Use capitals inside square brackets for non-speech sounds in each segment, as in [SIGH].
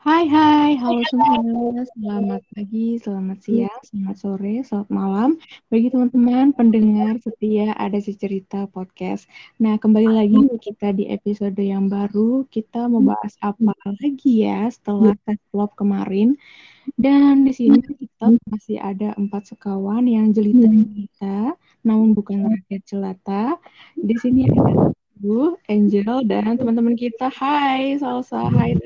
Hai hai, halo semua. Selamat pagi, selamat siang, selamat sore, selamat malam bagi teman-teman pendengar setia ada si cerita podcast. Nah, kembali lagi kita di episode yang baru. Kita mau bahas apa lagi ya setelah tes vlog kemarin. Dan di sini kita masih ada empat sekawan yang jelita kita, namun bukan rakyat jelata. Di sini ada Bu, Angel, dan teman-teman kita. Hai, Salsa. Hai,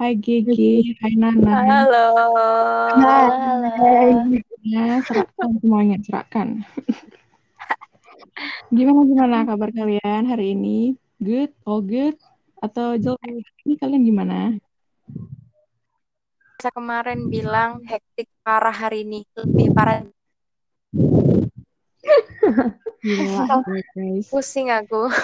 Hai Gigi, hai Nana. Halo. Halo. Ya, serahkan semuanya, serahkan. [LAUGHS] gimana gimana kabar kalian hari ini? Good, all good, atau jelek? Ini kalian gimana? Saya kemarin bilang hektik parah hari ini, lebih parah. [LAUGHS] Gila, guys. Pusing aku. [LAUGHS]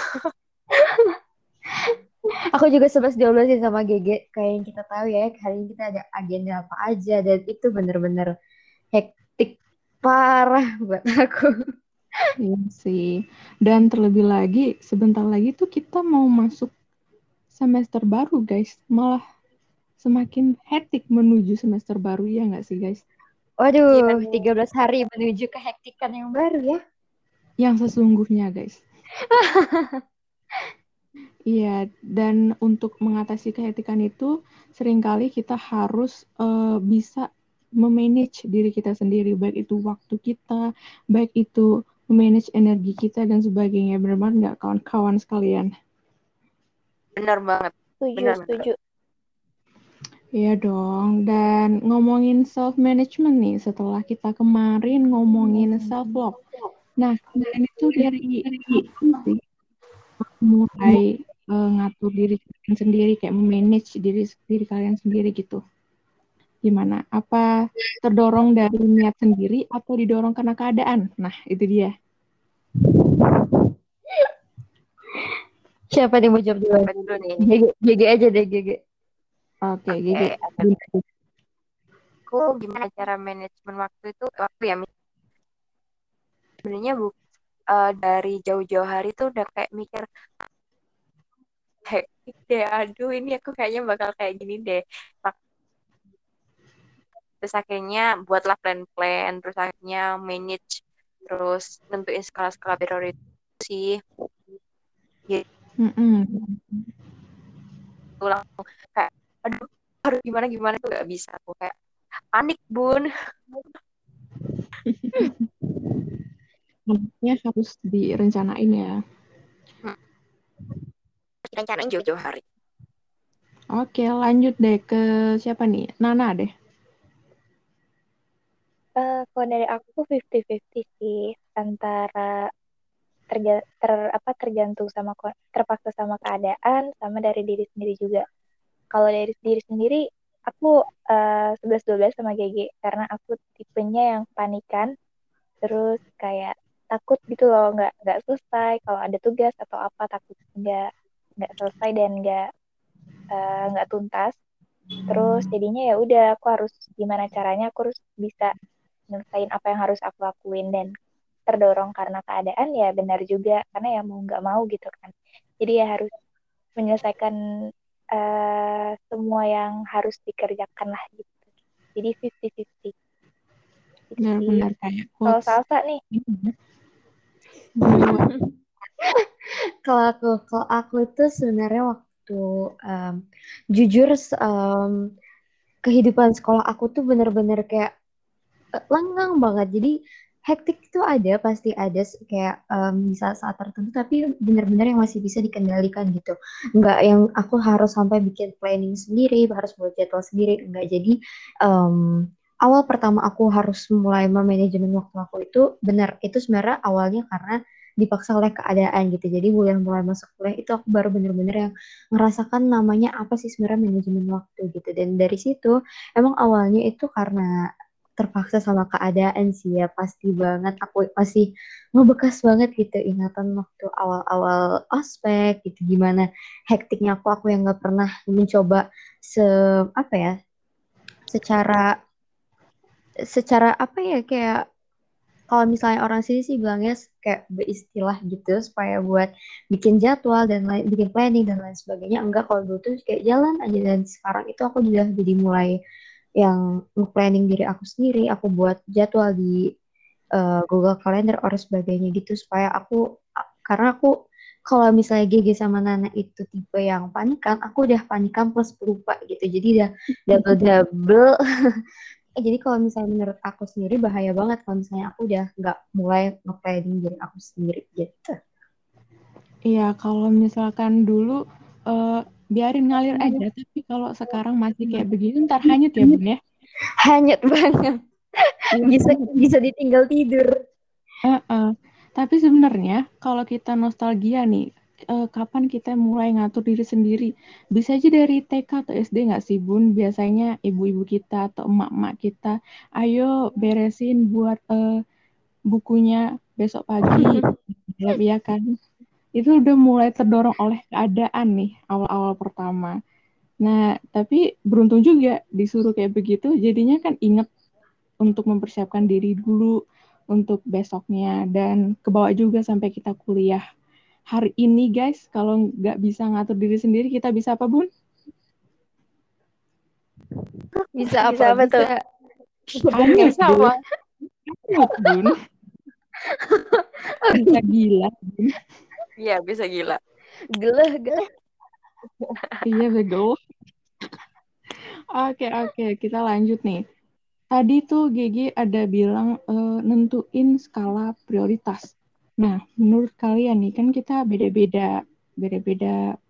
Aku juga sebas diobrol sih sama GG. Kayak yang kita tahu ya, hari ini kita ada agenda apa aja. Dan itu bener-bener hektik parah buat aku. Iya sih. Dan terlebih lagi, sebentar lagi tuh kita mau masuk semester baru, guys. Malah semakin hektik menuju semester baru, ya nggak sih, guys? Waduh, 13 hari menuju kehektikan yang baru ya. Yang sesungguhnya, guys. [LAUGHS] Iya, dan untuk mengatasi kehektikan itu, sering kali kita harus uh, bisa memanage diri kita sendiri, baik itu waktu kita, baik itu memanage energi kita dan sebagainya. Benar-benar nggak kawan-kawan sekalian? Benar banget. Setuju, Benar, setuju. Iya dong, dan ngomongin self-management nih, setelah kita kemarin ngomongin self-love. Nah, kemarin itu dari mulai uh, ngatur diri kalian sendiri kayak memanage diri diri kalian sendiri gitu gimana apa terdorong dari niat sendiri atau didorong karena keadaan nah itu dia Siapa nih mau jawab dulu? Nih? GG, GG aja deh GG. oke oke. Aku gimana cara manajemen waktu itu? Waktu ya, sebenarnya bu eh, dari jauh-jauh hari tuh udah kayak mikir hektik deh. Aduh, ini aku kayaknya bakal kayak gini deh. Terus akhirnya buatlah plan-plan, terus akhirnya manage, terus nentuin skala-skala prioritas sih. Mm-mm. Aku langsung kayak, aduh, harus gimana gimana tuh gak bisa. Aku kayak panik bun. [LAUGHS] Anaknya harus direncanain ya Rencanain jauh-jauh hari. oke lanjut deh ke siapa nih Nana deh Eh, kalau dari aku tuh 50-50 sih antara terga, ter, apa, tergantung sama terpaksa sama keadaan sama dari diri sendiri juga. Kalau dari diri sendiri aku eh, 11-12 sama GG karena aku tipenya yang panikan terus kayak takut gitu loh nggak nggak selesai kalau ada tugas atau apa takut nggak nggak selesai dan nggak eh, nggak tuntas. Terus jadinya ya udah aku harus gimana caranya aku harus bisa nyelesain apa yang harus aku lakuin dan terdorong karena keadaan ya benar juga karena ya mau nggak mau gitu kan. Jadi ya harus menyelesaikan eh, semua yang harus dikerjakan lah gitu. Jadi 50-50 Gitu sih. benar-benar kayak kalau salsa nih? [LAUGHS] Kalau aku, kalau aku itu sebenarnya waktu em, jujur em, kehidupan sekolah aku tuh bener-bener kayak eh, lengang banget. Jadi hektik itu ada, pasti ada kayak em, di saat-saat tertentu, tapi bener-bener yang masih bisa dikendalikan gitu. Nggak yang aku harus sampai bikin planning sendiri, harus buat jadwal sendiri, enggak. Jadi em, awal pertama aku harus mulai memanajemen waktu aku itu benar, itu sebenarnya awalnya karena dipaksa oleh keadaan gitu. Jadi bulan mulai masuk kuliah itu aku baru bener-bener yang ngerasakan namanya apa sih sebenarnya manajemen waktu gitu. Dan dari situ emang awalnya itu karena terpaksa sama keadaan sih ya pasti banget aku masih ngebekas banget gitu ingatan waktu awal-awal ospek gitu gimana hektiknya aku aku yang nggak pernah mencoba se apa ya secara secara apa ya kayak kalau misalnya orang sini sih bilangnya kayak beristilah gitu supaya buat bikin jadwal dan lain bikin planning dan lain sebagainya. Enggak kalau dulu tuh kayak jalan aja. Dan sekarang itu aku udah jadi mulai yang planning diri aku sendiri. Aku buat jadwal di uh, Google Calendar or sebagainya gitu supaya aku karena aku kalau misalnya GG sama Nana itu tipe yang panikan aku udah panikan plus pelupa gitu. Jadi udah [LAUGHS] double double [LAUGHS] eh, jadi kalau misalnya menurut aku sendiri bahaya banget kalau misalnya aku udah nggak mulai nge-planning diri aku sendiri gitu. Iya kalau misalkan dulu uh, biarin ngalir aja tapi kalau sekarang masih kayak begitu ntar hanyut ya bun ya? [LAUGHS] Hanyut banget. Iya. bisa bisa ditinggal tidur. Uh -uh. tapi sebenarnya kalau kita nostalgia nih uh, kapan kita mulai ngatur diri sendiri bisa aja dari TK atau SD nggak sih bun biasanya ibu-ibu kita atau emak-emak kita ayo beresin buat uh, bukunya besok pagi [LAUGHS] ya kan itu udah mulai terdorong oleh keadaan nih awal-awal pertama. Nah, tapi beruntung juga disuruh kayak begitu, jadinya kan inget untuk mempersiapkan diri dulu untuk besoknya dan kebawa juga sampai kita kuliah. Hari ini guys, kalau nggak bisa ngatur diri sendiri, kita bisa apa bun? Bisa apa? Bisa apa tuh? Bisa apa? Bun. Bisa gila. Bun. Iya, bisa gila. Geleh, geleh. iya, betul. Oke, oke. Kita lanjut nih. Tadi tuh Gigi ada bilang uh, nentuin skala prioritas. Nah, menurut kalian nih, kan kita beda-beda, beda-beda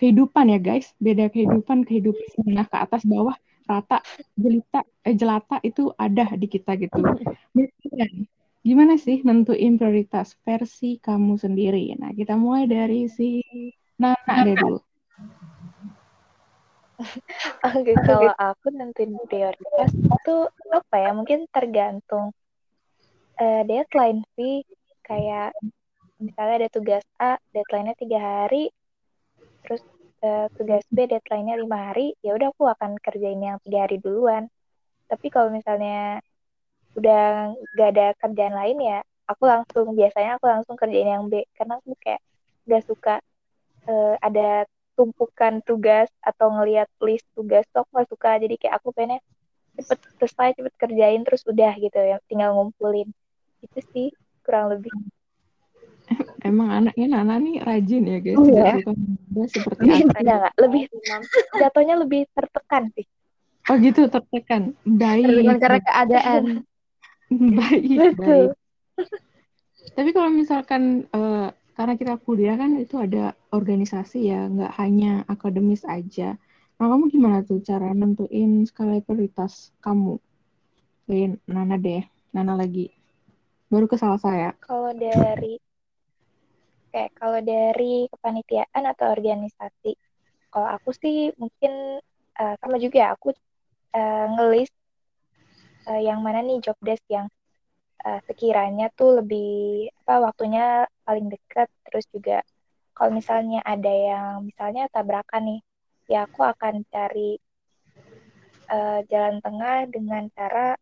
kehidupan ya guys. Beda kehidupan, kehidupan menengah ke atas, bawah, rata, jelita, eh, jelata itu ada di kita gitu. Menurut gimana sih nentuin prioritas versi kamu sendiri? Nah, kita mulai dari si Nana deh dulu. Oke, kalau aku nentuin prioritas itu apa ya? Mungkin tergantung uh, deadline sih. Kayak misalnya ada tugas A, deadline-nya tiga hari, terus uh, tugas B, deadline-nya lima hari, ya udah aku akan kerjain yang tiga hari duluan. Tapi kalau misalnya udah gak ada kerjaan lain ya aku langsung biasanya aku langsung kerjain yang B. Karena aku kayak gak suka uh, ada tumpukan tugas atau ngelihat list tugas tuh aku gak suka. Jadi kayak aku pengen cepet selesai cepet kerjain terus udah gitu ya tinggal ngumpulin. Itu sih kurang lebih Emang anaknya Nana nih rajin ya guys. Oh, ya? seperti apa? Enggak, lebih jatuhnya lebih tertekan sih. Oh gitu tertekan. Baik. Tertekan karena keadaan. [LAUGHS] baik baik tapi kalau misalkan uh, karena kita kuliah kan itu ada organisasi ya nggak hanya akademis aja nah kamu gimana tuh cara nentuin skala prioritas kamu Lain Nana deh Nana lagi baru ke salah saya. Kalau dari kayak kalau dari kepanitiaan atau organisasi kalau aku sih mungkin uh, sama juga aku uh, ngelis uh, yang mana nih job desk yang uh, sekiranya tuh lebih apa waktunya paling dekat. Terus juga kalau misalnya ada yang misalnya tabrakan nih ya aku akan cari uh, jalan tengah dengan cara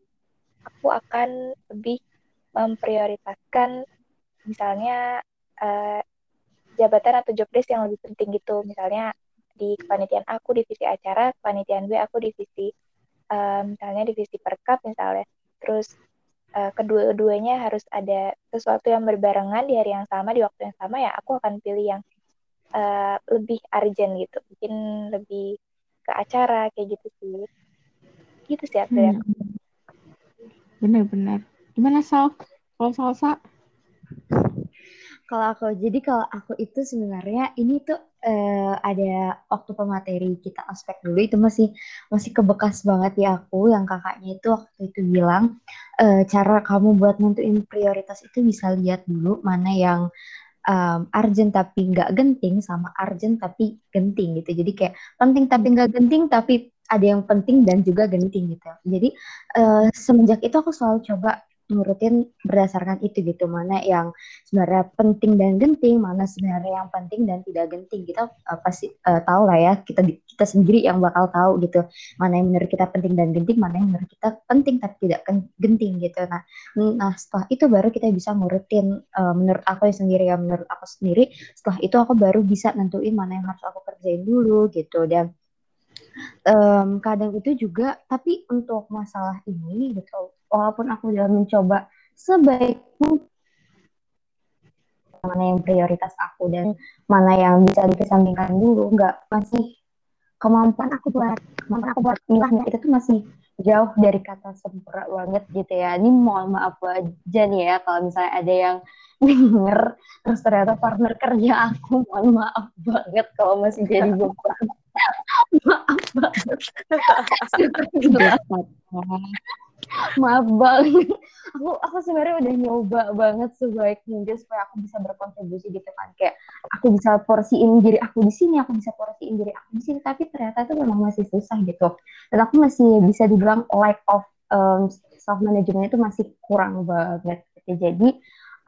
aku akan lebih memprioritaskan misalnya uh, jabatan atau job desk yang lebih penting gitu. Misalnya di kepanitiaan aku divisi acara kepanitiaan gue aku divisi uh, misalnya divisi perkap misalnya. Terus uh, kedua-duanya harus ada sesuatu yang berbarengan di hari yang sama di waktu yang sama ya aku akan pilih yang uh, lebih urgent gitu. Mungkin lebih ke acara kayak gitu sih. Gitu sih aku ya hmm. benar-benar gimana Sal? Kalau salsa? Kalau aku jadi kalau aku itu sebenarnya ini tuh uh, ada waktu pemateri kita aspek dulu itu masih masih kebekas banget ya aku yang kakaknya itu waktu itu bilang uh, cara kamu buat nentuin prioritas itu bisa lihat dulu mana yang um, urgent tapi nggak genting sama urgent tapi genting gitu. Jadi kayak penting tapi nggak genting tapi ada yang penting dan juga genting gitu. Jadi uh, semenjak itu aku selalu coba ngurutin berdasarkan itu gitu. Mana yang sebenarnya penting dan genting mana sebenarnya yang penting dan tidak genting. Kita uh, pasti uh, tahu lah ya kita kita sendiri yang bakal tahu gitu. Mana yang menurut kita penting dan genting mana yang menurut kita penting tapi tidak genting gitu. Nah nah setelah itu baru kita bisa ngurutin uh, menurut aku sendiri ya menurut aku sendiri setelah itu aku baru bisa nentuin mana yang harus aku kerjain dulu gitu. Dan um, kadang itu juga tapi untuk masalah ini gitu walaupun aku udah mencoba sebaik mungkin mana yang prioritas aku dan mana yang bisa dikesampingkan dulu. Nggak masih kemampuan aku buat kemampuan aku buat milahnya itu tuh masih jauh dari kata sempurna banget gitu ya. Ini mohon maaf aja nih ya kalau misalnya ada yang [LAUGHS] denger terus ternyata partner kerja aku mohon maaf banget kalau masih jadi beban. [LAUGHS] Maaf banget [LAUGHS] maaf banget aku aku sebenarnya udah nyoba banget sebaik mungkin supaya aku bisa berkontribusi gitu kan. Kayak aku bisa porsiin diri aku di sini aku bisa porsiin diri aku di sini. Tapi ternyata itu memang masih susah gitu. Dan aku masih bisa dibilang lack of um, self management itu masih kurang banget gitu. jadi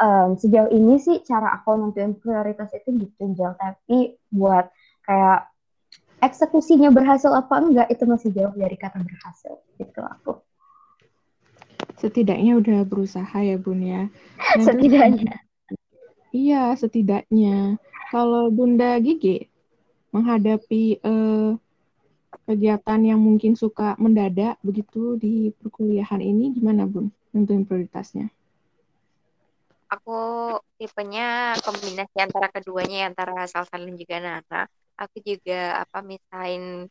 um, sejauh ini sih cara aku nentuin prioritas itu gitu tapi buat kayak eksekusinya berhasil apa enggak itu masih jauh dari kata berhasil gitu aku setidaknya udah berusaha ya bun ya. Dan setidaknya. Iya setidaknya. Kalau bunda Gigi menghadapi eh, kegiatan yang mungkin suka mendadak begitu di perkuliahan ini gimana bun nentuin prioritasnya? Aku tipenya kombinasi antara keduanya antara Salsa dan juga Nana aku juga apa misahin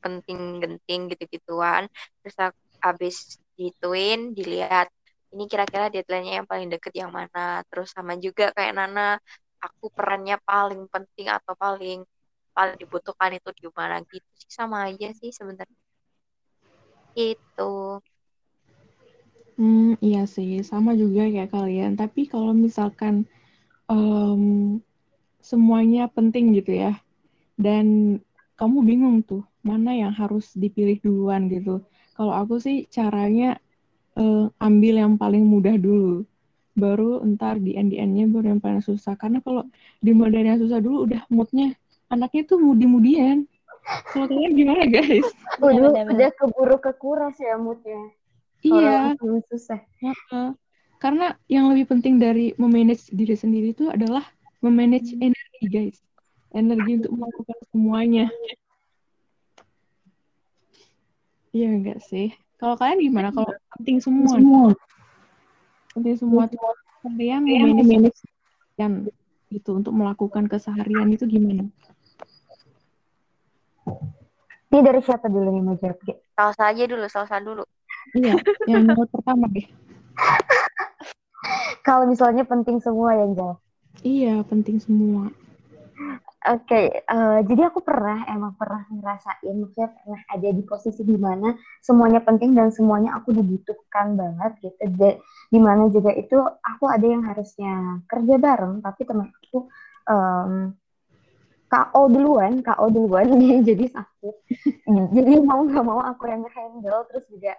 penting genting gitu-gituan. Terus aku, abis gituin dilihat ini kira-kira deadline-nya yang paling deket yang mana. Terus sama juga kayak Nana aku perannya paling penting atau paling paling dibutuhkan itu di mana gitu sih sama aja sih sebenarnya. Itu hmm iya sih sama juga kayak kalian. Tapi kalau misalkan um, semuanya penting gitu ya dan kamu bingung tuh mana yang harus dipilih duluan gitu kalau aku sih caranya uh, ambil yang paling mudah dulu. Baru ntar di end-nya baru yang paling susah. Karena kalau dimulai dari yang susah dulu udah moodnya anaknya tuh mudi-mudian. Kalau kalian gimana guys? Udah, udah keburu kekuras ya moodnya. Iya. Susah. Uh, karena yang lebih penting dari memanage diri sendiri itu adalah memanage energi guys. Energi untuk melakukan semuanya. Iya enggak sih? Kalau kalian gimana? Kalau penting semua. semua. Penting semua tuh kalian manage dan itu untuk melakukan keseharian itu gimana? Ini dari siapa dulu nih mau jawab? Salsa aja dulu, salsa dulu. Iya, yang [LAUGHS] menurut pertama deh. Kalau misalnya penting semua yang jawab. Iya, penting semua. Oke, okay, uh, eh, jadi aku pernah emang pernah ngerasain, maksudnya pernah ada di posisi di mana semuanya penting dan semuanya aku dibutuhkan banget gitu. Di mana juga itu aku ada yang harusnya kerja bareng, tapi teman aku um, KO duluan, KO duluan [LAUGHS] jadi sakit. jadi mau nggak mau aku yang handle, terus juga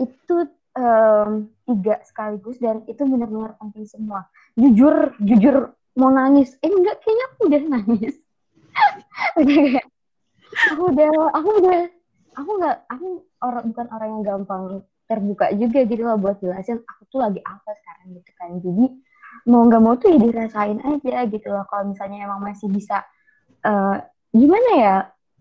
itu um, tiga sekaligus dan itu benar-benar penting semua. Jujur, jujur mau nangis. Eh enggak kayaknya aku udah nangis. [LAUGHS] Aku udah aku udah aku nggak aku orang bukan orang yang gampang terbuka juga gitu loh buat jelasin aku tuh lagi apa sekarang gitu kan. Jadi mau nggak mau tuh ya dirasain aja gitu loh. Kalau misalnya emang masih bisa uh, gimana ya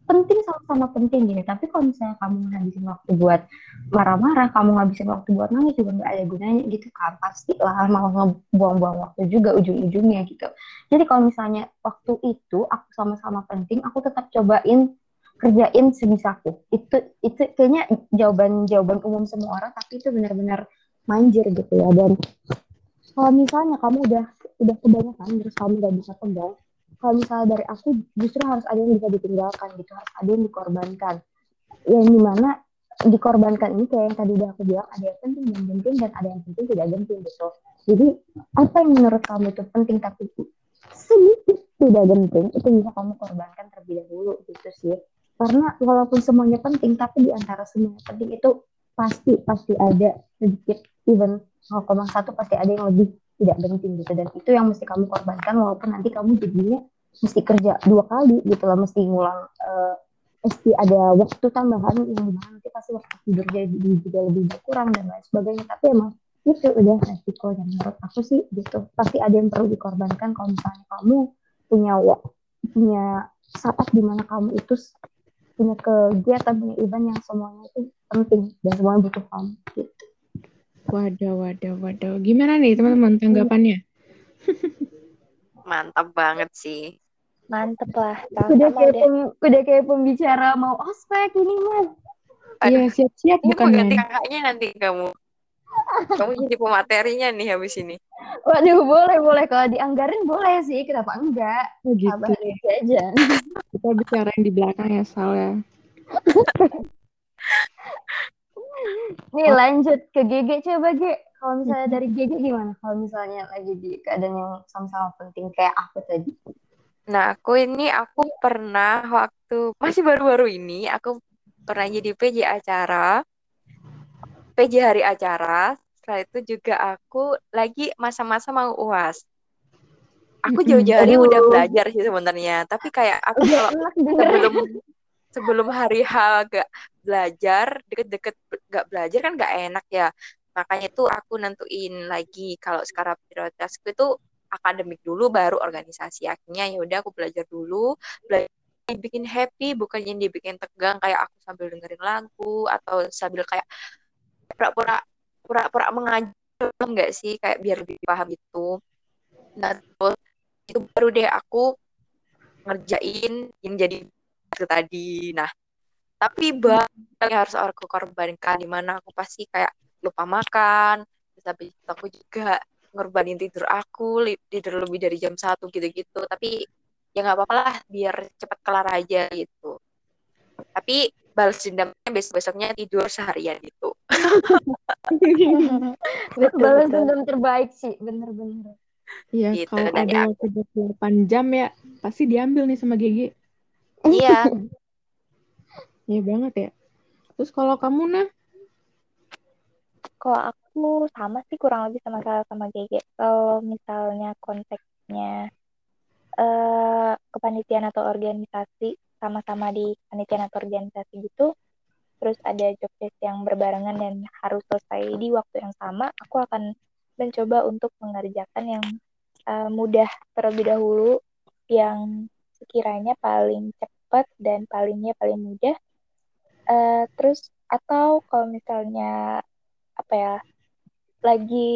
penting sama-sama penting gitu tapi kalau misalnya kamu ngabisin waktu buat marah-marah kamu ngabisin waktu buat nangis juga nggak ada gunanya gitu kan. Pasti lah malah ngebuang-buang waktu juga ujung-ujungnya gitu. Jadi kalau misalnya waktu itu aku sama-sama penting aku tetap cobain kerjain sebisaku itu itu kayaknya jawaban jawaban umum semua orang tapi itu benar-benar manjir gitu ya. Dan kalau misalnya kamu udah udah kebanyakan terus kamu nggak bisa pegang kalau misalnya dari aku justru harus ada yang bisa ditinggalkan gitu harus ada yang dikorbankan. Yang di mana dikorbankan ini kayak yang tadi udah aku bilang ada yang penting dan genting dan ada yang penting tidak genting gitu. Jadi apa yang menurut kamu itu penting tapi sedikit tidak genting itu bisa kamu korbankan terlebih dahulu gitu sih. Karena walaupun semuanya penting tapi di antara semuanya penting itu pasti pasti ada sedikit even 0,1 pasti ada yang lebih tidak penting gitu. Dan itu yang mesti kamu korbankan walaupun nanti kamu jadinya mesti kerja dua kali gitu loh mesti ngulang uh, mesti ada waktu tambahan yang di mana nanti pasti waktu tidur jadi juga lebih berkurang dan lain sebagainya. Tapi emang itu udah resiko dan menurut aku sih gitu pasti ada yang perlu dikorbankan kalau misalnya kamu punya punya saat di mana kamu itu punya kegiatan punya event yang semuanya itu penting dan semuanya butuh kamu gitu. Waduh waduh waduh. Gimana nih teman-teman tanggapannya? Mantap banget sih Mantep lah. Udah kayak, pem, udah kayak pembicara mau ospek ini mah. Iya siap-siap bukan ganti kakaknya nanti kamu. Kamu [LAUGHS] jadi pematerinya nih habis ini. Waduh, boleh, boleh. Kalau dianggarin boleh sih. Kenapa enggak? Oh, gitu. aja. Kita bicara yang di belakang ya, Sal ya. [LAUGHS] Nih lanjut ke GG coba G. Kalau misalnya dari GG gimana? Kalau misalnya lagi di keadaan yang sama-sama penting kayak aku tadi. Nah, aku ini aku pernah waktu masih baru-baru ini aku pernah jadi PJ acara. PJ hari acara. Setelah itu juga aku lagi masa-masa mau UAS. Aku jauh-jauh hari udah belajar sih sebenarnya, tapi kayak aku kalau [LAUGHS] sebelum sebelum hari H gak belajar, deket-deket gak belajar kan gak enak ya. Makanya tuh aku nentuin lagi kalau sekarang prioritasku itu akademik dulu baru organisasi akhirnya. Ya udah aku belajar dulu. Belajar dibikin happy bukan yang dibikin tegang kayak aku sambil dengerin lagu atau sambil kayak pura-pura pura-pura mengajar enggak sih? Kayak biar lebih paham itu nah terus itu baru deh aku ngerjain yang jadi itu tadi. Nah tapi banyak yang harus aku korbankan di mana aku pasti kayak lupa makan terus aku juga ngorbanin tidur aku tidur lebih dari jam satu gitu-gitu tapi ya nggak apa-apa lah biar cepat kelar aja gitu tapi balas dendamnya besok besoknya tidur seharian gitu [LAUGHS] betul, balas dendam terbaik sih bener-bener Iya, gitu, kalau ada waktu 28 jam ya pasti diambil nih sama Gigi. Iya. [LAUGHS] Iya banget ya. Terus kalau kamu nah? Kalau aku sama sih kurang lebih sama sama GG. Kalau misalnya konteksnya uh, kepanitiaan atau organisasi sama-sama di kepanitiaan atau organisasi gitu, terus ada job desk yang berbarengan dan harus selesai di waktu yang sama, aku akan mencoba untuk mengerjakan yang uh, mudah terlebih dahulu, yang sekiranya paling cepat dan palingnya paling mudah. Uh, terus atau kalau misalnya apa ya lagi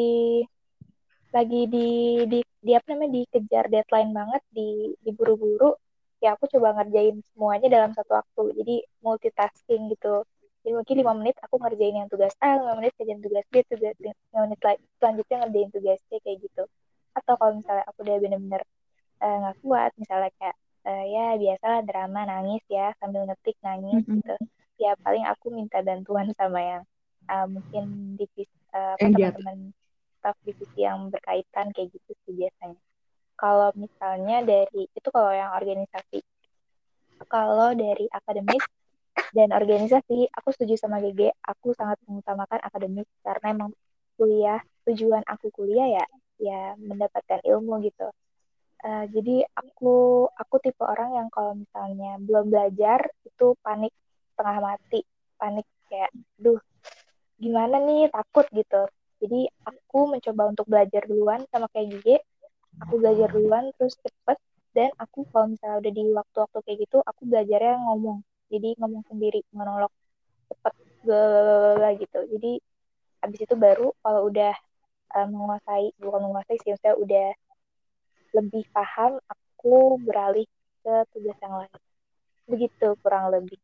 lagi di di, di apa namanya dikejar deadline banget di diburu-buru ya aku coba ngerjain semuanya dalam satu waktu. Jadi multitasking gitu. Jadi mungkin lima menit aku ngerjain yang tugas A lima menit kerjain tugas B tugas lima menit lagi selanjutnya ngerjain tugas C kayak gitu. Atau kalau misalnya aku udah bener-bener eh, nggak uh, kuat misalnya kayak uh, ya biasalah drama nangis ya sambil ngetik nangis mm -hmm. gitu. Ya paling aku minta bantuan sama yang uh, mungkin divisi uh, teman-teman staff divisi yang berkaitan kayak gitu sih biasanya. Kalau misalnya dari itu kalau yang organisasi, kalau dari akademis dan organisasi, aku setuju sama GG. Aku sangat mengutamakan akademis karena emang kuliah tujuan aku kuliah ya ya mendapatkan ilmu gitu. Uh, jadi aku aku tipe orang yang kalau misalnya belum belajar itu panik tengah mati, panik kayak, duh gimana nih takut gitu. Jadi aku mencoba untuk belajar duluan sama kayak Gigi. Aku belajar duluan terus cepet. Dan aku kalau misalnya udah di waktu-waktu kayak gitu aku belajarnya ngomong. Jadi ngomong sendiri monolog. Cepet gak gitu. Jadi habis itu baru kalau udah uh, menguasai bukan menguasai sih saya udah lebih paham aku beralih ke tugas yang lain. Begitu kurang lebih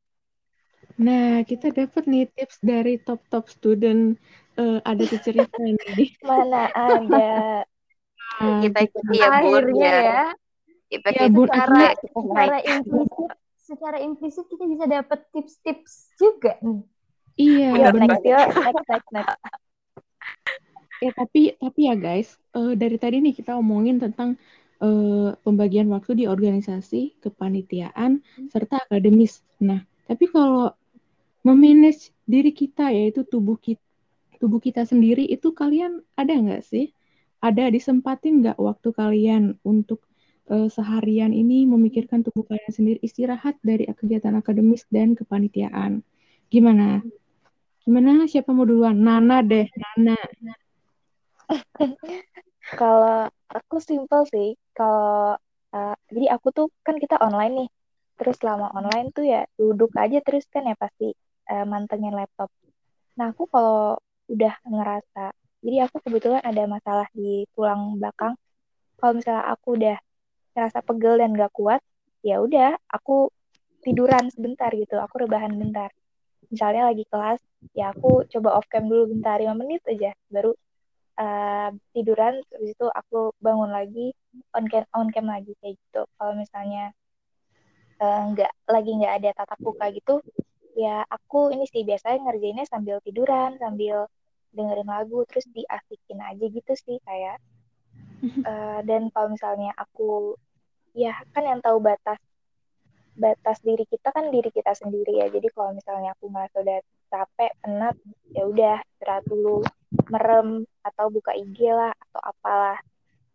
Nah, kita dapat nih tips dari top-top student. Uh, ada cerita nih. [LAUGHS] Mana ada. Nah, kita ikuti ya. Akhirnya ya. ya. Kita ya, Bun, secara, secara implisit, secara implisit kita bisa dapat tips-tips juga nih. Iya, Yuk, next, yuk. next, next, next. Ya, tapi tapi ya guys, uh, dari tadi nih kita omongin tentang uh, pembagian waktu di organisasi, kepanitiaan, serta akademis. Nah, tapi kalau memanage diri kita yaitu tubuh kita tubuh kita sendiri itu kalian ada nggak sih? Ada disempatin nggak waktu kalian untuk uh, seharian ini memikirkan tubuh kalian sendiri istirahat dari kegiatan akademis dan kepanitiaan? Gimana? Gimana? Siapa mau duluan? Nana deh, Nana. [LAUGHS] Kalau aku simpel sih. Kalau uh, jadi aku tuh kan kita online nih. Terus selama online tuh ya duduk aja terus kan ya pasti uh, mantengin laptop. Nah aku kalau udah ngerasa, jadi aku kebetulan ada masalah di tulang belakang. Kalau misalnya aku udah ngerasa pegel dan gak kuat, ya udah aku tiduran sebentar gitu, aku rebahan bentar. Misalnya lagi kelas, ya aku coba off cam dulu bentar 5 menit aja, baru uh, tiduran, habis itu aku bangun lagi, on cam on cam lagi kayak gitu. Kalau misalnya eh, nggak uh, lagi nggak ada tatap muka gitu, ya aku ini sih biasanya ngerjainnya sambil tiduran sambil dengerin lagu terus diasikin aja gitu sih kayak. Uh, [LAUGHS] dan kalau misalnya aku ya kan yang tahu batas batas diri kita kan diri kita sendiri ya. Jadi kalau misalnya aku nggak sudah capek penat ya udah istirahat dulu merem atau buka IG lah atau apalah.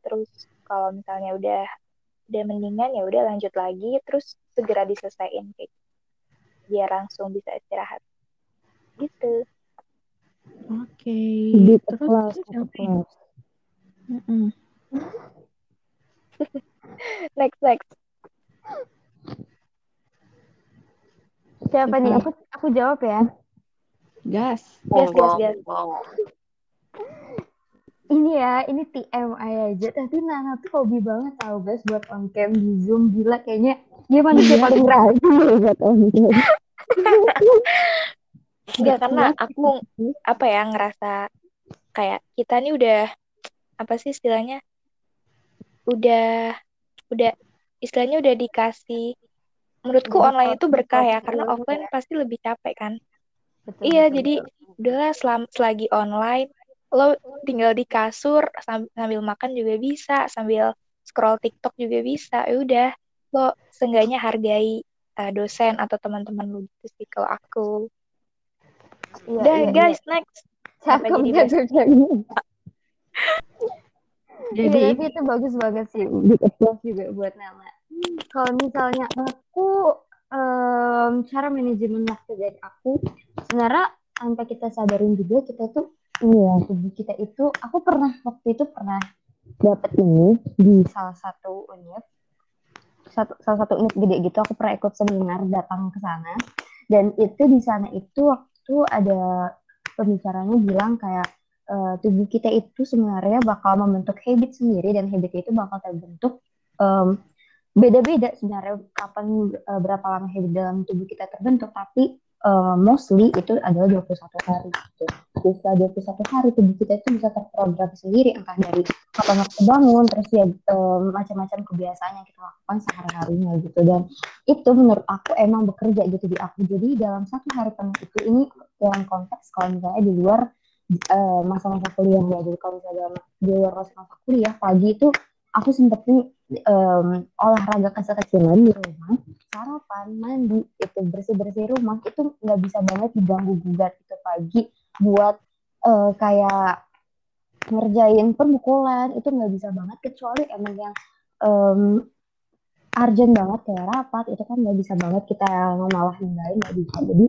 Terus kalau misalnya udah udah mendingan ya udah lanjut lagi terus segera diselesaikan kayak biar langsung bisa istirahat. Gitu. Oke. Okay. kelas kelas? [LAUGHS] Next next. Siapa nih? Aku aku jawab ya. Gas. Gas gas gas ini ya, ini TMI aja. Tapi Nana tuh hobi banget tau guys buat on cam di Zoom. Gila kayaknya dia manusia iya. paling rajin buat on cam. [LAUGHS] Enggak karena aku apa ya ngerasa kayak kita nih udah apa sih istilahnya udah udah istilahnya udah dikasih menurutku online itu berkah ya karena offline pasti lebih capek kan betul, iya betul, jadi betul. udahlah selam, selagi online lo tinggal di kasur sambil makan juga bisa sambil scroll TikTok juga bisa ya udah lo seenggaknya hargai uh, dosen atau teman-teman lu gitu sih kalau aku. Iya, Udah iya, guys, iya. next. Cakep jadi Jadi ya, tapi itu bagus banget sih. Big applause juga buat Nala. Kalau misalnya aku um, cara manajemen waktu dari aku sebenarnya tanpa kita sadarin juga kita tuh ini ya tubuh kita itu aku pernah waktu itu pernah dapat ini di salah satu univ satu salah satu unit gede gitu aku pernah ikut seminar datang ke sana. Dan itu di sana itu waktu ada pembicaranya bilang kayak uh, tubuh kita itu sebenarnya bakal membentuk habit sendiri dan habit itu bakal terbentuk um, beda-beda sebenarnya kapan uh, berapa lama habit dalam tubuh kita terbentuk. Tapi uh, mostly itu adalah 21 hari gitu. Jadi setelah 21 hari tubuh kita itu bisa terprogram sendiri entah dari kapan waktu bangun terus ya um, macam-macam kebiasaan yang kita lakukan sehari-harinya gitu dan itu menurut aku emang bekerja gitu di aku. Jadi dalam satu hari penuh itu ini dalam konteks kalau misalnya di luar masa-masa uh, kuliah ya jadi kalau misalnya di luar masa-masa kuliah pagi itu aku sempetin um, olahraga kecil-kecilan di rumah, sarapan, mandi, itu bersih-bersih rumah itu nggak bisa banget diganggu gugat itu pagi. Buat uh, kayak ngerjain permukulan itu nggak bisa banget kecuali emang yang um, urgent banget kayak rapat itu kan nggak bisa banget kita malah ninggalin nggak bisa. Jadi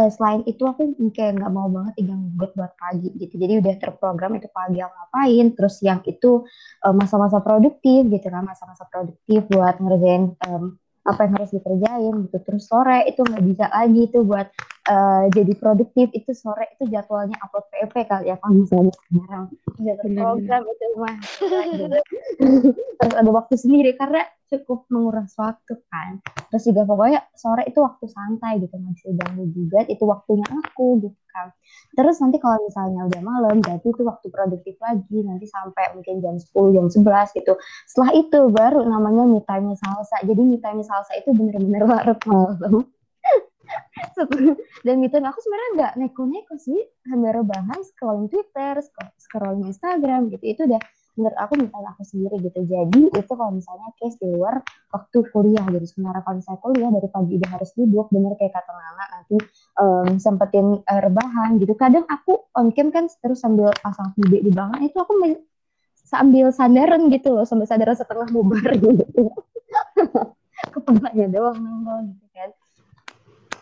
uh, selain itu aku kayak nggak mau banget diganggu buat pagi gitu. Jadi udah terprogram itu pagi yang ngapain terus yang itu eh, masa-masa uh, produktif gitu kan masa-masa produktif buat ngerjain um, apa yang harus dikerjain gitu terus sore itu nggak bisa lagi tuh buat uh, jadi produktif itu sore itu jadwalnya upload PEP kali ya kalau misalnya sekarang udah terprogram itu mah terus ada waktu sendiri karena cukup menguras waktu kan. Terus juga pokoknya sore itu waktu santai gitu bisa ganggu juga itu waktunya aku gitu kan. Terus nanti kalau misalnya udah malam berarti itu waktu produktif lagi. Nanti sampai mungkin jam 10 jam 11 gitu. Setelah itu baru namanya me time salsa. Jadi me time salsa itu bener-bener larut malam dan gitu. Aku sebenarnya nggak neko-neko sih. Sambil rebahan scrolling Twitter scrolling Instagram gitu. Itu udah menurut aku mental aku sendiri gitu. Jadi itu kalau misalnya case di luar waktu kuliah gitu. Sementara kalau misalnya kuliah dari pagi udah harus duduk bener kayak kata Nana nanti um, sempetin uh, rebahan gitu. Kadang aku on cam kan terus sambil pasang video di belakang itu aku sambil sandaran gitu loh. Sambil sandaran setengah bubar [LAUGHS] gitu. Kepalanya doang nongol gitu kan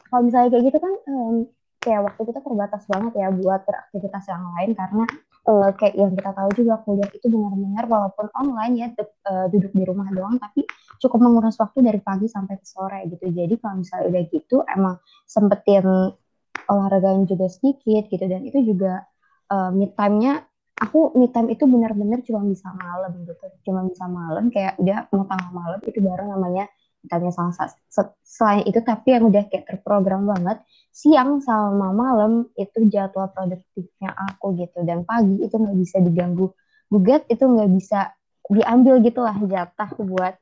kalau misalnya kayak gitu kan um, kayak waktu kita terbatas banget ya buat beraktivitas yang lain karena uh, kayak yang kita tahu juga kuliah itu benar-benar walaupun online ya uh, duduk di rumah doang tapi cukup menguras waktu dari pagi sampai ke sore gitu. Jadi kalau misalnya udah gitu emang sempetin olahraga yang juga sedikit gitu. Dan itu juga uh, mid time-nya aku mid time itu benar-benar cuma bisa malam gitu. Cuma bisa malam kayak udah mau tengah malam itu baru namanya tanya salah selain itu tapi yang udah kayak terprogram banget siang sama malam itu jadwal produktifnya aku gitu. Dan pagi itu nggak bisa diganggu gugat itu nggak bisa diambil gitulah jatah buat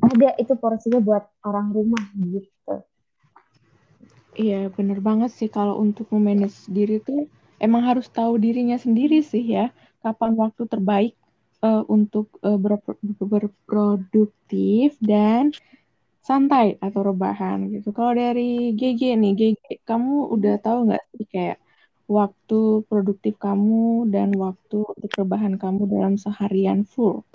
ada itu porsinya buat orang rumah gitu. Iya bener banget sih kalau untuk memanage diri tuh emang harus tahu dirinya sendiri sih ya kapan waktu terbaik uh, untuk uh, ber berproduktif dan santai atau rebahan gitu. Kalau dari GG nih, GG, kamu udah tahu nggak sih kayak waktu produktif kamu dan waktu untuk rebahan kamu dalam seharian full?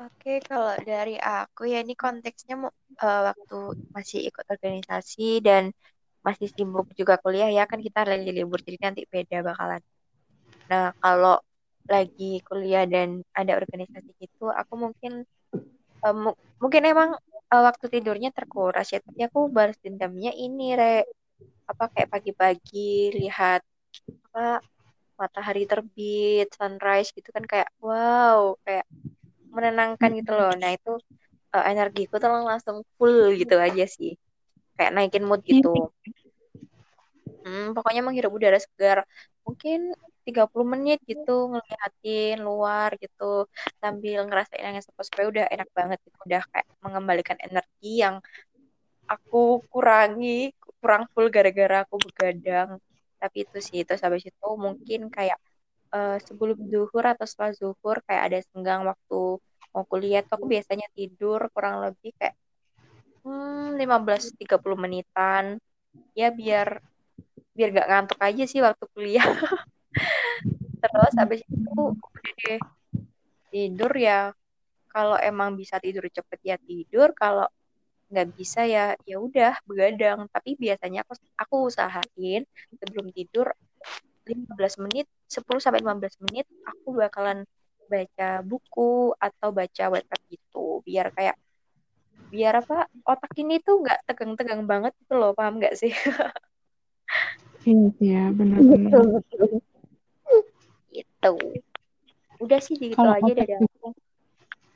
Oke, kalau dari aku ya ini konteksnya uh, waktu masih ikut organisasi dan masih sibuk juga kuliah ya kan kita lagi libur jadi nanti beda bakalan. Nah kalau lagi kuliah dan ada organisasi gitu, aku mungkin um, mungkin emang uh, waktu tidurnya terkuras ya tapi aku balas dendamnya ini re. Apa kayak pagi-pagi lihat apa matahari terbit sunrise gitu kan kayak wow kayak menenangkan gitu loh. Nah itu uh, energiku tuh langsung full gitu aja sih. Kayak naikin mood gitu. [LAUGHS] Hmm, pokoknya menghirup udara segar. Mungkin 30 menit gitu ngeliatin luar gitu sambil ngerasain angin sepoi udah enak banget gitu. Udah kayak mengembalikan energi yang aku kurangi kurang full gara-gara aku begadang. Tapi itu sih itu habis itu mungkin kayak uh, sebelum zuhur atau setelah zuhur kayak ada senggang waktu mau kuliah tuh aku biasanya tidur kurang lebih kayak hmm, 15-30 menitan. Ya biar biar gak ngantuk aja sih waktu kuliah [LAUGHS] terus habis itu udah deh tidur ya. Kalau emang bisa tidur cepet ya tidur kalau nggak bisa ya ya udah begadang. Tapi biasanya aku aku usahain sebelum tidur 15 menit 10 sampai 15 menit aku bakalan baca buku atau baca website gitu. Biar kayak biar apa otak ini tuh nggak tegang-tegang banget gitu loh paham nggak sih? [LAUGHS] Iya, ya, benar-benar gitu. Udah sih gitu kalau aja dari aku.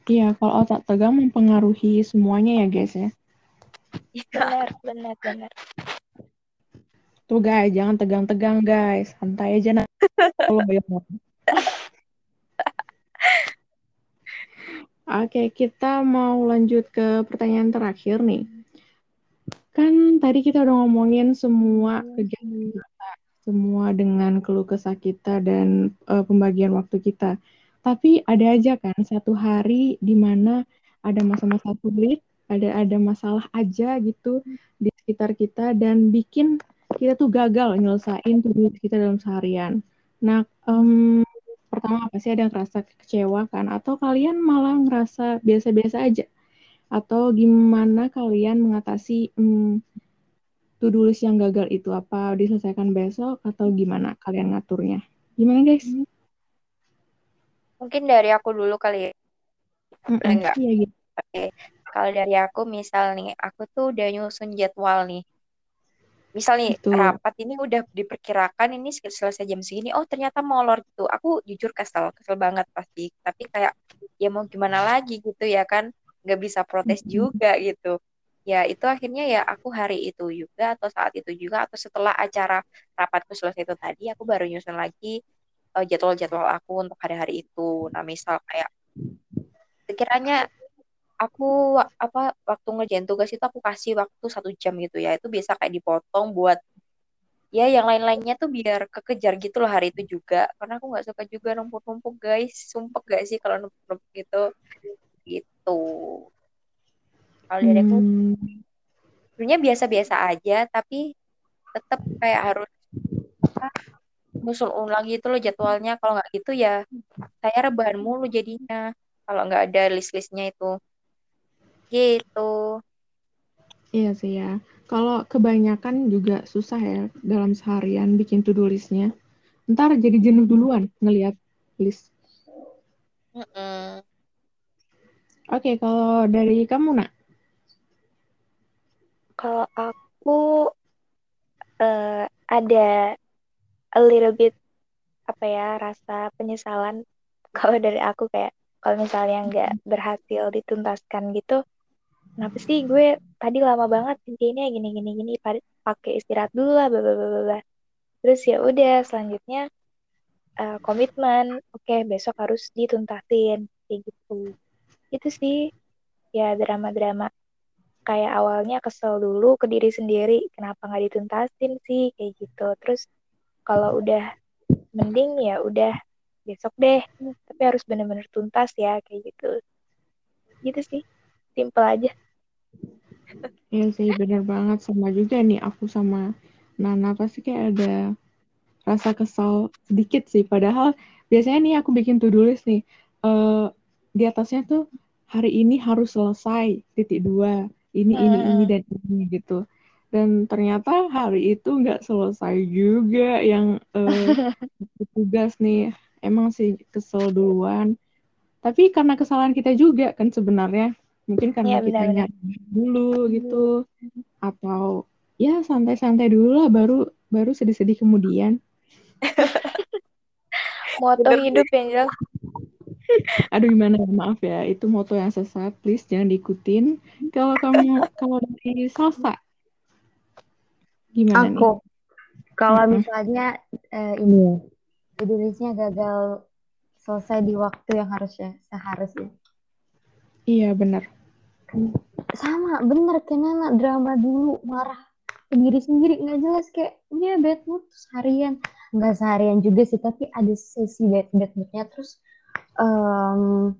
Iya kalau otak tegang mempengaruhi semuanya ya guys ya. Iya. benar benar benar. Tuh guys jangan tegang-tegang guys. Santai aja nah [LAUGHS] Oke, kita mau lanjut ke pertanyaan terakhir nih. Kan tadi kita udah ngomongin semua kegiatan kita semua dengan keluh kesah kita dan uh, pembagian waktu kita. Tapi ada aja kan satu hari di mana ada masa-masa sulit, ada ada masalah aja gitu di sekitar kita dan bikin kita tuh gagal nyelesain tugas kita dalam seharian. Nah, um, pertama apa sih ada yang ngerasa kecewa kan? Atau kalian malah ngerasa biasa-biasa aja? Atau gimana kalian mengatasi um, to-do list yang gagal itu apa diselesaikan besok atau gimana kalian ngaturnya? Gimana guys? Mungkin dari aku dulu kali ya. Mm -mm, enggak? Iya gitu. Oke. Kalau dari aku misal nih, aku tuh udah nyusun jadwal nih. Misal nih Betul. rapat ini udah diperkirakan ini selesai jam segini. Oh ternyata molor gitu. Aku jujur kesel, kesel banget pasti. Tapi kayak ya mau gimana lagi gitu ya kan, nggak bisa protes juga gitu ya itu akhirnya ya aku hari itu juga atau saat itu juga atau setelah acara rapatku selesai itu tadi aku baru nyusun lagi uh, jadwal-jadwal aku untuk hari-hari itu. Nah misal kayak sekiranya aku apa waktu ngerjain tugas itu aku kasih waktu satu jam gitu ya itu bisa kayak dipotong buat ya yang lain-lainnya tuh biar kekejar gitu loh hari itu juga. Karena aku nggak suka juga numpuk-numpuk guys. Sumpah gak sih kalau numpuk-numpuk gitu gitu kalau dari aku Hmm, sebenarnya biasa-biasa aja tapi tetap kayak harus apa, musul ulang gitu loh jadwalnya kalau nggak gitu ya saya rebahan mulu jadinya kalau nggak ada list-listnya itu gitu iya sih ya. Kalau kebanyakan juga susah ya dalam seharian bikin to-do listnya. Ntar jadi jenuh duluan ngelihat list. Mm-mm. Oke, kalau dari kamu, nak? Kalau aku eh, ada a little bit apa ya rasa penyesalan [LAUGHS] kalau dari aku kayak kalau misalnya nggak berhasil dituntaskan gitu kenapa sih gue tadi lama banget ini gini gini gini pa- pakai istirahat dulu lah bla bla bla. Terus ya udah selanjutnya eh, komitmen oke besok harus dituntasin kayak gitu. Itu sih ya drama-drama kayak awalnya kesel dulu ke diri sendiri kenapa nggak dituntasin sih kayak gitu terus kalau udah mending ya udah besok deh tapi harus bener-bener tuntas ya kayak gitu gitu sih simple aja Iya sih, bener banget. Sama juga nih, aku sama Nana pasti kayak ada rasa kesal sedikit sih. Padahal biasanya nih aku bikin to-do list nih. eh di atasnya tuh hari ini harus selesai, titik dua. Ini, ini, ini, Hmm. dan ini gitu. Dan ternyata hari itu nggak selesai juga yang eh, [LAUGHS] tugas nih. Emang sih kesel duluan. Tapi karena kesalahan kita juga kan sebenarnya. Mungkin karena Iya, kitanya benar-benar. dulu gitu. Atau ya santai-santai dulu lah baru baru sedih-sedih kemudian. [LAUGHS] moto hidup yang jelas Aduh gimana ya, maaf ya, itu moto yang sesat, please jangan diikutin. Kalau kamu kalau dari salsa gimana nih? Aku kalau misalnya eh, ini ya, to-do list-nya gagal selesai di waktu yang harusnya seharusnya. Iya benar. Sama, bener kayak Nana drama dulu marah ke diri sendiri nggak jelas kayak ya bad mood terus harian nggak seharian juga sih tapi ada sesi bad bad moodnya terus em,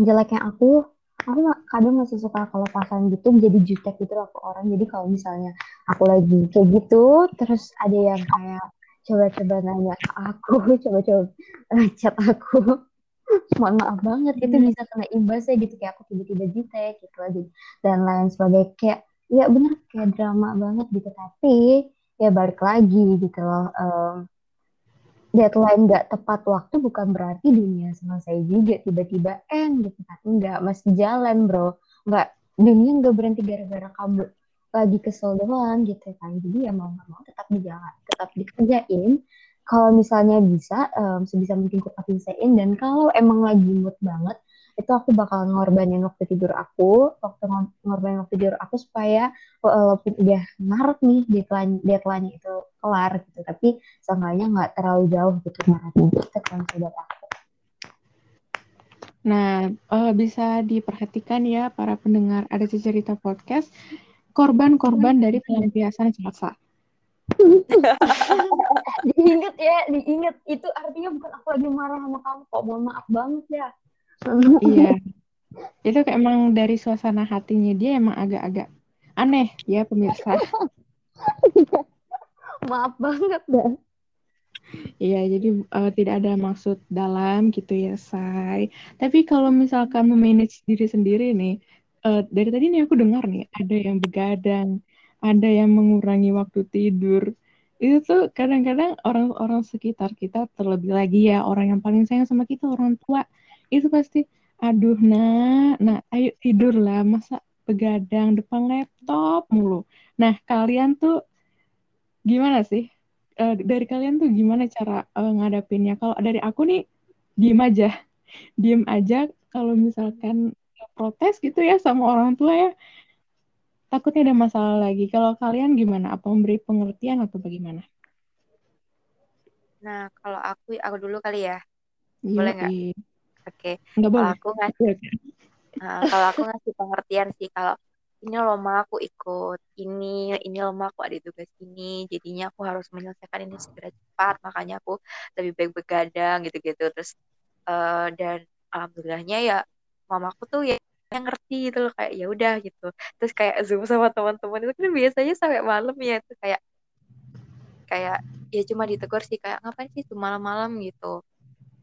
jeleknya aku aku kadang masih suka kalau pasangan gitu jadi jutek gitu loh ke orang. Jadi kalau misalnya aku lagi kayak gitu terus ada yang kayak coba-coba nanya ke aku [LAUGHS] coba-coba chat aku mohon maaf banget itu Hmm. bisa kena imbasnya gitu. Kayak aku tiba-tiba jutek gitu aja dan lain sebagainya. Kayak ya bener kayak drama banget gitu. Tapi ya balik lagi gitu loh em, deadline nggak tepat waktu bukan berarti dunia selesai juga tiba-tiba end gitu tapi nggak masih jalan bro. Nggak dunia nggak berhenti gara-gara kamu lagi kesel doang gitu kan. Jadi ya mau nggak mau tetap dijalan tetap dikerjain. Kalau misalnya bisa em, sebisa mungkin diselesaiin dan kalau emang lagi mood banget itu aku bakal ngorbanin waktu tidur aku waktu ngor- ngorbanin waktu tidur aku supaya walaupun udah ngarep nih deadline deadline itu kelar gitu. Tapi seenggaknya nggak terlalu jauh gitu ngarepnya gitu kan sobat aku. Nah, eh, bisa diperhatikan ya para pendengar ada cerita podcast korban-korban dari pelampiasan salsa. [LAUGHS] diinget ya diinget itu artinya bukan aku lagi marah sama kamu kok. Mohon maaf banget ya Iya. Itu kayak emang dari suasana hatinya dia emang agak-agak aneh ya pemirsa. [LAUGHS] maaf banget dah Iya, jadi eh, tidak ada maksud dalam gitu ya, Say. Tapi kalau misalkan memanage diri sendiri nih, eh, dari tadi nih aku dengar nih, ada yang begadang, ada yang mengurangi waktu tidur. Itu tuh kadang-kadang orang-orang sekitar kita, terlebih lagi ya, orang yang paling sayang sama kita, orang tua, itu pasti, aduh nak, nah ayo tidur lah, masa begadang depan laptop mulu. Nah, kalian tuh gimana sih? Eh, dari kalian tuh gimana cara eh, ngadapinnya? Kalau dari aku nih diem aja, [LAUGHS] diem aja. Kalau misalkan protes gitu ya sama orang tua ya, takutnya ada masalah lagi. Kalau kalian gimana? Apa memberi pengertian atau bagaimana? Nah, kalau aku aku dulu kali ya. Boleh nggak? Oke. Nggak Kalau aku ngasih? Nah, [LAUGHS] kalau aku ngasih pengertian sih kalau ini loh ma aku ikut ini ini loh ma aku ada tugas ini jadinya aku harus menyelesaikan ini segera cepat makanya aku lebih baik begadang gitu-gitu. Terus uh, dan alhamdulillahnya ya mamaku tuh ya yang ngerti gitu loh kayak ya udah gitu. Terus kayak zoom sama teman-teman itu kan biasanya sampai malam ya itu kayak kayak ya cuma ditegur sih kayak ngapain sih tuh malam-malam? gitu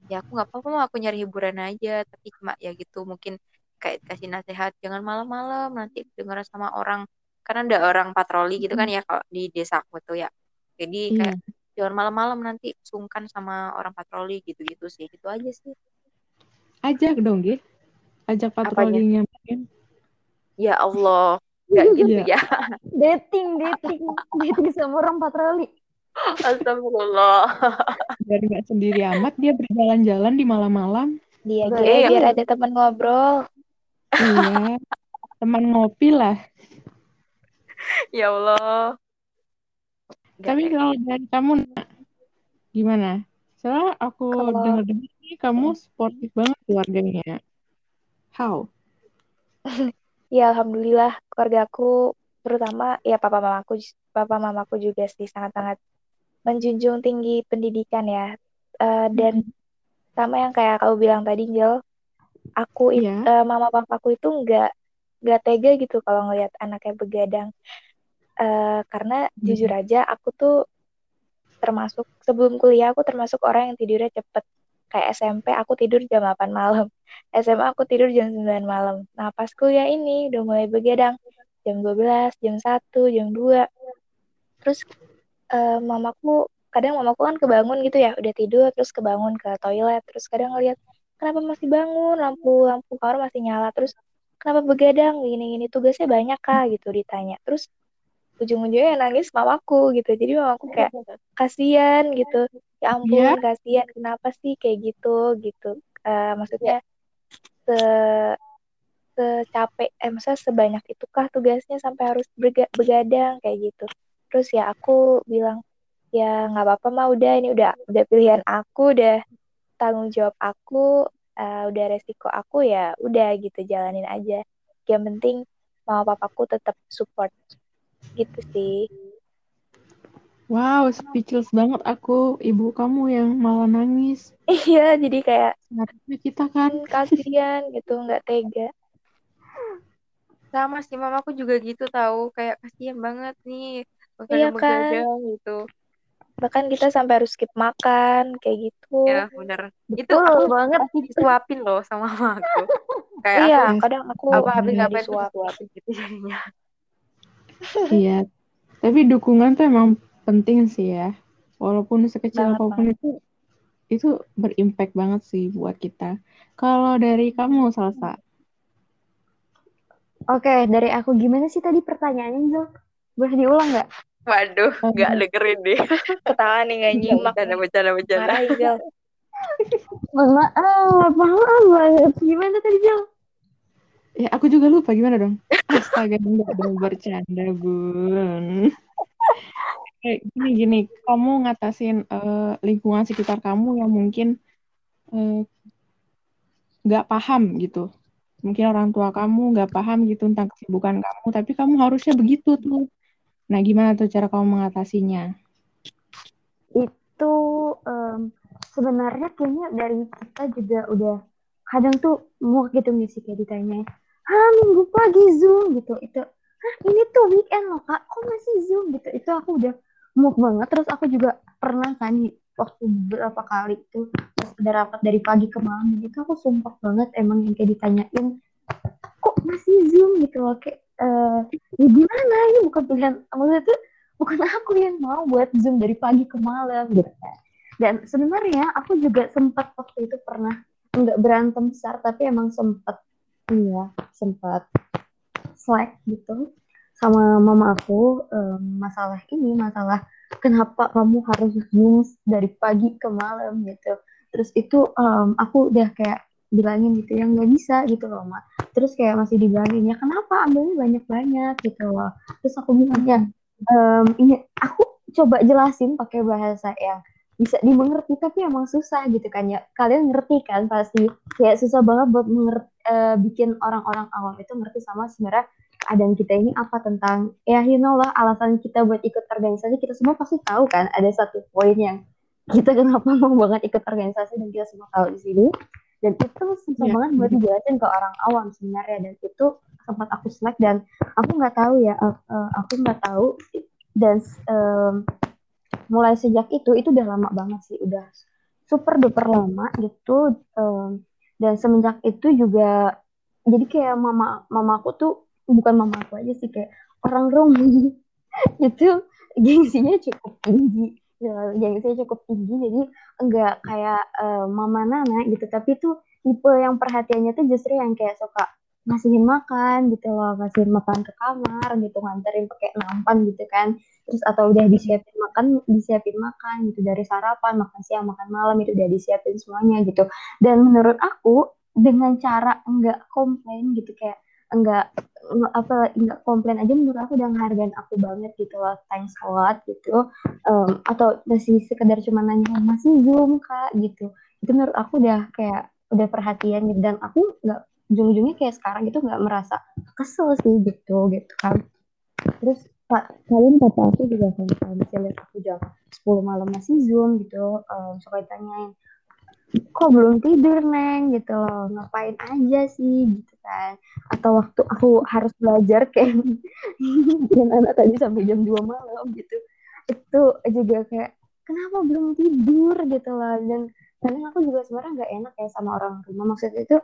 ya aku nggak apa-apa mau aku nyari hiburan aja. Tapi cuma ya gitu mungkin kayak kasih nasihat jangan malam-malam nanti dengar sama orang. Karena ada orang patroli gitu kan ya kalau di desa aku tuh ya. Jadi iya. kayak jangan malam-malam nanti sungkan sama orang patroli gitu-gitu sih. Gitu aja sih. Ajak dong gitu ajak patrolinya mungkin. Ya Allah. Nggak [LAUGHS] gitu ya. Dating dating. [LAUGHS] Dating sama orang patroli Astagfirullah. Biar nggak sendiri amat dia berjalan-jalan di malam-malam. Dia eh, biar ada teman ngobrol. Iya teman ngopi lah. Ya Allah. Tapi kalau dari kamu gimana? Soalnya aku kalau... dengar-dengar kamu sportif banget keluarganya. How? [LAUGHS] ya alhamdulillah keluarga aku terutama ya papa mamaku papa mamaku juga sih sangat-sangat menjunjung tinggi pendidikan ya uh, dan hmm. sama yang kayak kau bilang tadi Jel aku yeah. Iya. uh, mama papaku itu nggak nggak tega gitu kalau ngelihat anaknya begadang uh, karena hmm. jujur aja aku tuh termasuk sebelum kuliah aku termasuk orang yang tidurnya cepet kayak SMP aku tidur jam 8 malam [LAUGHS] SMA aku tidur jam 9 malam nah pas kuliah ini udah mulai begadang jam 12 jam 1 jam 2 terus uh, mamaku kadang mamaku kan kebangun gitu ya udah tidur terus kebangun ke toilet terus kadang ngeliat kenapa masih bangun? Lampu lampu kamar masih nyala. Terus kenapa begadang? Gini gini tugasnya banyak kah gitu ditanya. Terus ujung-ujungnya nangis mamaku gitu. Jadi mamaku kayak kasihan gitu. Ya ampun yeah. kasihan kenapa sih kayak gitu? Gitu. Uh, maksudnya se secapek eh masa sebanyak itukah tugasnya sampai harus begadang kayak gitu terus ya aku bilang ya nggak apa-apa mah udah ini udah udah pilihan aku udah tanggung jawab aku uh, udah resiko aku ya udah gitu jalanin aja yang penting mama papaku tetap support gitu sih Wow, speechless banget aku. Ibu kamu yang malah nangis. [LAUGHS] Iya, jadi kayak Harusnya kita kan hmm, kasihan gitu, nggak tega. Sama sih mamaku juga gitu tahu, kayak kasihan banget nih. Iya kan. gitu. Bahkan kita sampai harus skip makan kayak gitu. Ya, bener. Betul itu aku banget disuapin loh sama mamaku. kayak iya, aku, kadang aku apa habis ngapain disuapin gitu jadinya. [LAUGHS] Iya. Tapi dukungan tuh emang penting sih ya. Walaupun sekecil banget, apa pun itu itu berimpact banget sih buat kita. Kalau dari kamu Salsa? Oke, dari aku gimana sih tadi pertanyaannya, Zul? Boleh diulang nggak? Waduh, nggak dengerin deh. Ketawa nih nggak [LAUGHS] nyimak. Bercanda, bercanda, bercanda. Maaf, maaf banget. Gimana tadi, Jel? Ya, aku juga lupa. Gimana dong? Astaga, enggak dong bercanda, Bun. Kayak gini, gini. Kamu ngatasin uh, lingkungan sekitar kamu yang mungkin uh, nggak paham gitu. Mungkin orang tua kamu nggak paham gitu tentang kesibukan kamu, tapi kamu harusnya begitu tuh. Nah, gimana tuh cara kamu mengatasinya? Itu um, sebenarnya kayaknya dari kita juga udah kadang tuh mau gitu sih kayak ditanya ah minggu pagi zoom gitu. Itu ah ini tuh weekend loh kak. Kok masih zoom? Gitu. Itu aku udah mood banget. Terus aku juga pernah kan waktu beberapa kali itu ada rapat dari pagi ke malam itu aku sumpah banget emang yang kayak ditanyain kok masih zoom? Gitu loh. Kayak uh, ya gimana? Ini bukan pilihan maksudnya tuh bukan aku yang mau buat zoom dari pagi ke malam gitu. Dan sebenarnya aku juga sempat waktu itu pernah nggak berantem besar tapi emang sempat iya sempat slack gitu sama mama aku um, masalah ini masalah kenapa kamu harus zoom dari pagi ke malam gitu. Terus itu um, aku udah kayak bilangin gitu ya nggak bisa gitu loh mak terus kayak masih dibilangin ya kenapa ambilnya banyak banyak gitu loh. Terus aku bilang ya um, ini aku coba jelasin pakai bahasa yang bisa dimengerti tapi emang susah gitu kan. Ya kalian ngerti kan pasti. Kayak susah banget buat mengerti, uh, bikin orang-orang awam itu ngerti sama sebenarnya keadaan kita ini apa tentang ya you know lah alasan kita buat ikut organisasi kita semua pasti tahu kan ada satu poin yang kita kenapa mau banget ikut organisasi dan kita semua tahu di sini dan itu susah Iya. banget buat dijelasin ke orang awam sebenarnya. Dan itu sempat aku selek dan aku nggak tahu ya eh, eh, aku nggak tahu. Dan em, mulai sejak itu itu udah lama banget sih. Udah super duper lama gitu em, dan semenjak itu juga jadi kayak mama mama aku tuh bukan mama aku aja sih kayak orang Romi [LAUGHS] itu gengsinya cukup tinggi. Ya, gengsinya cukup tinggi jadi enggak kayak eh, mama Nana gitu. Tapi tuh tipe yang perhatiannya tuh justru yang kayak suka ngasihin makan gitu loh ngasihin makan ke kamar gitu nganterin pakai nampan gitu kan. Terus atau udah disiapin makan disiapin makan gitu dari sarapan makan siang makan malam itu udah disiapin semuanya gitu. Dan menurut aku dengan cara enggak komplain gitu kayak enggak apa enggak komplain aja menurut aku udah ngehargain aku banget gitu loh thanks a lot gitu. Em, atau masih sekedar cuma nanya masih zoom kak? gitu. Itu menurut aku udah kayak udah perhatian gitu. Dan aku nggak ujung-ujungnya kayak sekarang gitu nggak merasa kesel sih gitu gitu kan. Terus pak kalian papa aku juga kan kalau misalnya aku jam 10 malam masih zoom gitu em, suka ditanyain kok belum tidur neng? Gitu loh. Ngapain aja sih? Gitu kan. Atau waktu aku harus belajar kayak [LAUGHS] dan anak tadi sampai jam 2 malam gitu. Itu juga kayak kenapa belum tidur? Gitu loh. Dan kadang aku juga sebenarnya nggak enak ya sama orang rumah. Maksudnya itu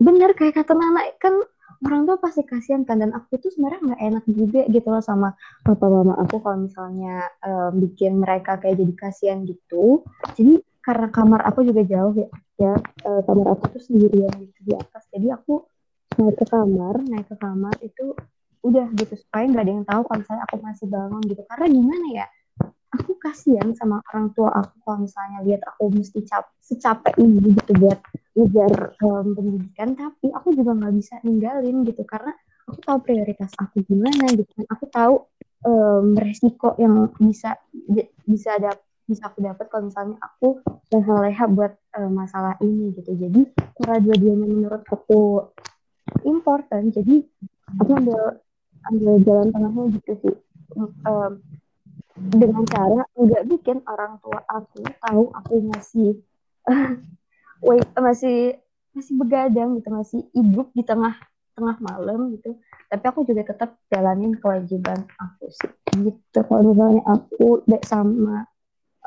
bener kayak kata Nana kan orang tua pasti kasihan kan. Dan aku tuh sebenarnya nggak enak juga gitu loh sama papa mama aku kalau misalnya em, bikin mereka kayak jadi kasihan gitu. Jadi karena kamar aku juga jauh ya ya eh, kamar aku tuh sendirian gitu di atas. Jadi aku naik ke kamar naik ke kamar itu udah gitu. Supaya nggak ada yang tahu kalau misalnya aku masih bangun gitu. Karena gimana ya aku kasihan sama orang tua aku kalau misalnya lihat aku mesti cap secapek ini gitu buat ngejar em, pendidikan. Tapi aku juga nggak bisa ninggalin gitu. Karena aku tahu prioritas aku gimana gitu. Aku tahu em, resiko yang bisa bisa ada bisa aku dapat kalau misalnya aku leha-leha buat eh, masalah ini gitu. Jadi karena dua-duanya menurut aku important. Jadi aku ambil ambil jalan tengahnya gitu sih. Em, dengan cara nggak bikin orang tua aku tahu aku masih [LAUGHS] wait masih masih begadang gitu masih hidup di tengah tengah malam gitu. Tapi aku juga tetap jalanin kewajiban aku sih. Gitu. Kalau misalnya aku dek sama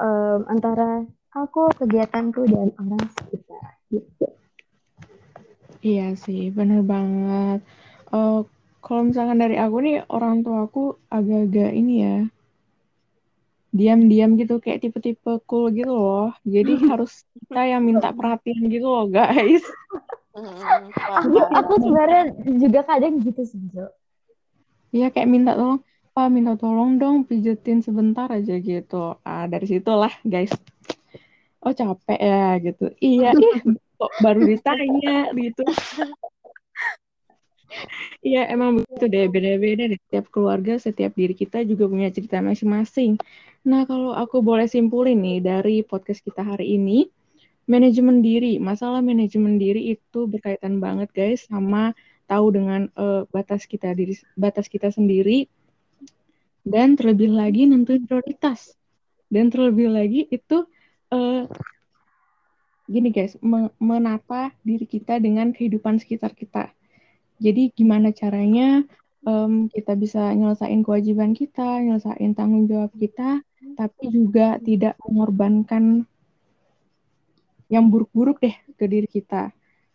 em, antara aku kegiatanku dan orang sekitar gitu Iya sih, bener banget. Eh, kalau misalkan dari aku nih, orang tua aku agak-agak ini ya, diam-diam gitu, kayak tipe-tipe cool gitu loh. Jadi [LAUGHS] harus kita yang minta perhatian gitu loh, guys. Aku aku sebenarnya juga kadang gitu sih Jo Iya, kayak minta tolong, Pak, minta tolong dong, pijetin sebentar aja gitu. Ah, dari situlah, guys. Oh, capek ya, gitu. Iya, ih, kok baru ditanya, gitu. Iya, emang begitu deh. Beda-beda deh. Setiap keluarga, setiap diri kita juga punya cerita masing-masing. Nah, kalau aku boleh simpulin nih dari podcast kita hari ini, manajemen diri. Masalah manajemen diri itu berkaitan banget, guys, sama tahu dengan eh, batas kita diri, batas kita sendiri, dan terlebih lagi nentuin prioritas. Dan terlebih lagi itu eh, gini guys, me- menata diri kita dengan kehidupan sekitar kita. Jadi gimana caranya em, kita bisa nyelesain kewajiban kita, nyelesain tanggung jawab kita, tapi juga tidak mengorbankan yang buruk-buruk deh ke diri kita.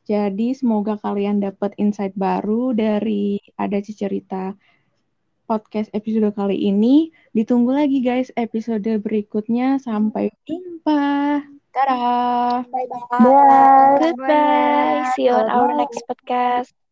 Jadi semoga kalian dapat insight baru dari ada cerita podcast episode kali ini. Ditunggu lagi guys episode berikutnya. Sampai jumpa. Dadah. Bye-bye. Bye. Goodbye. See you on our Bye. next podcast.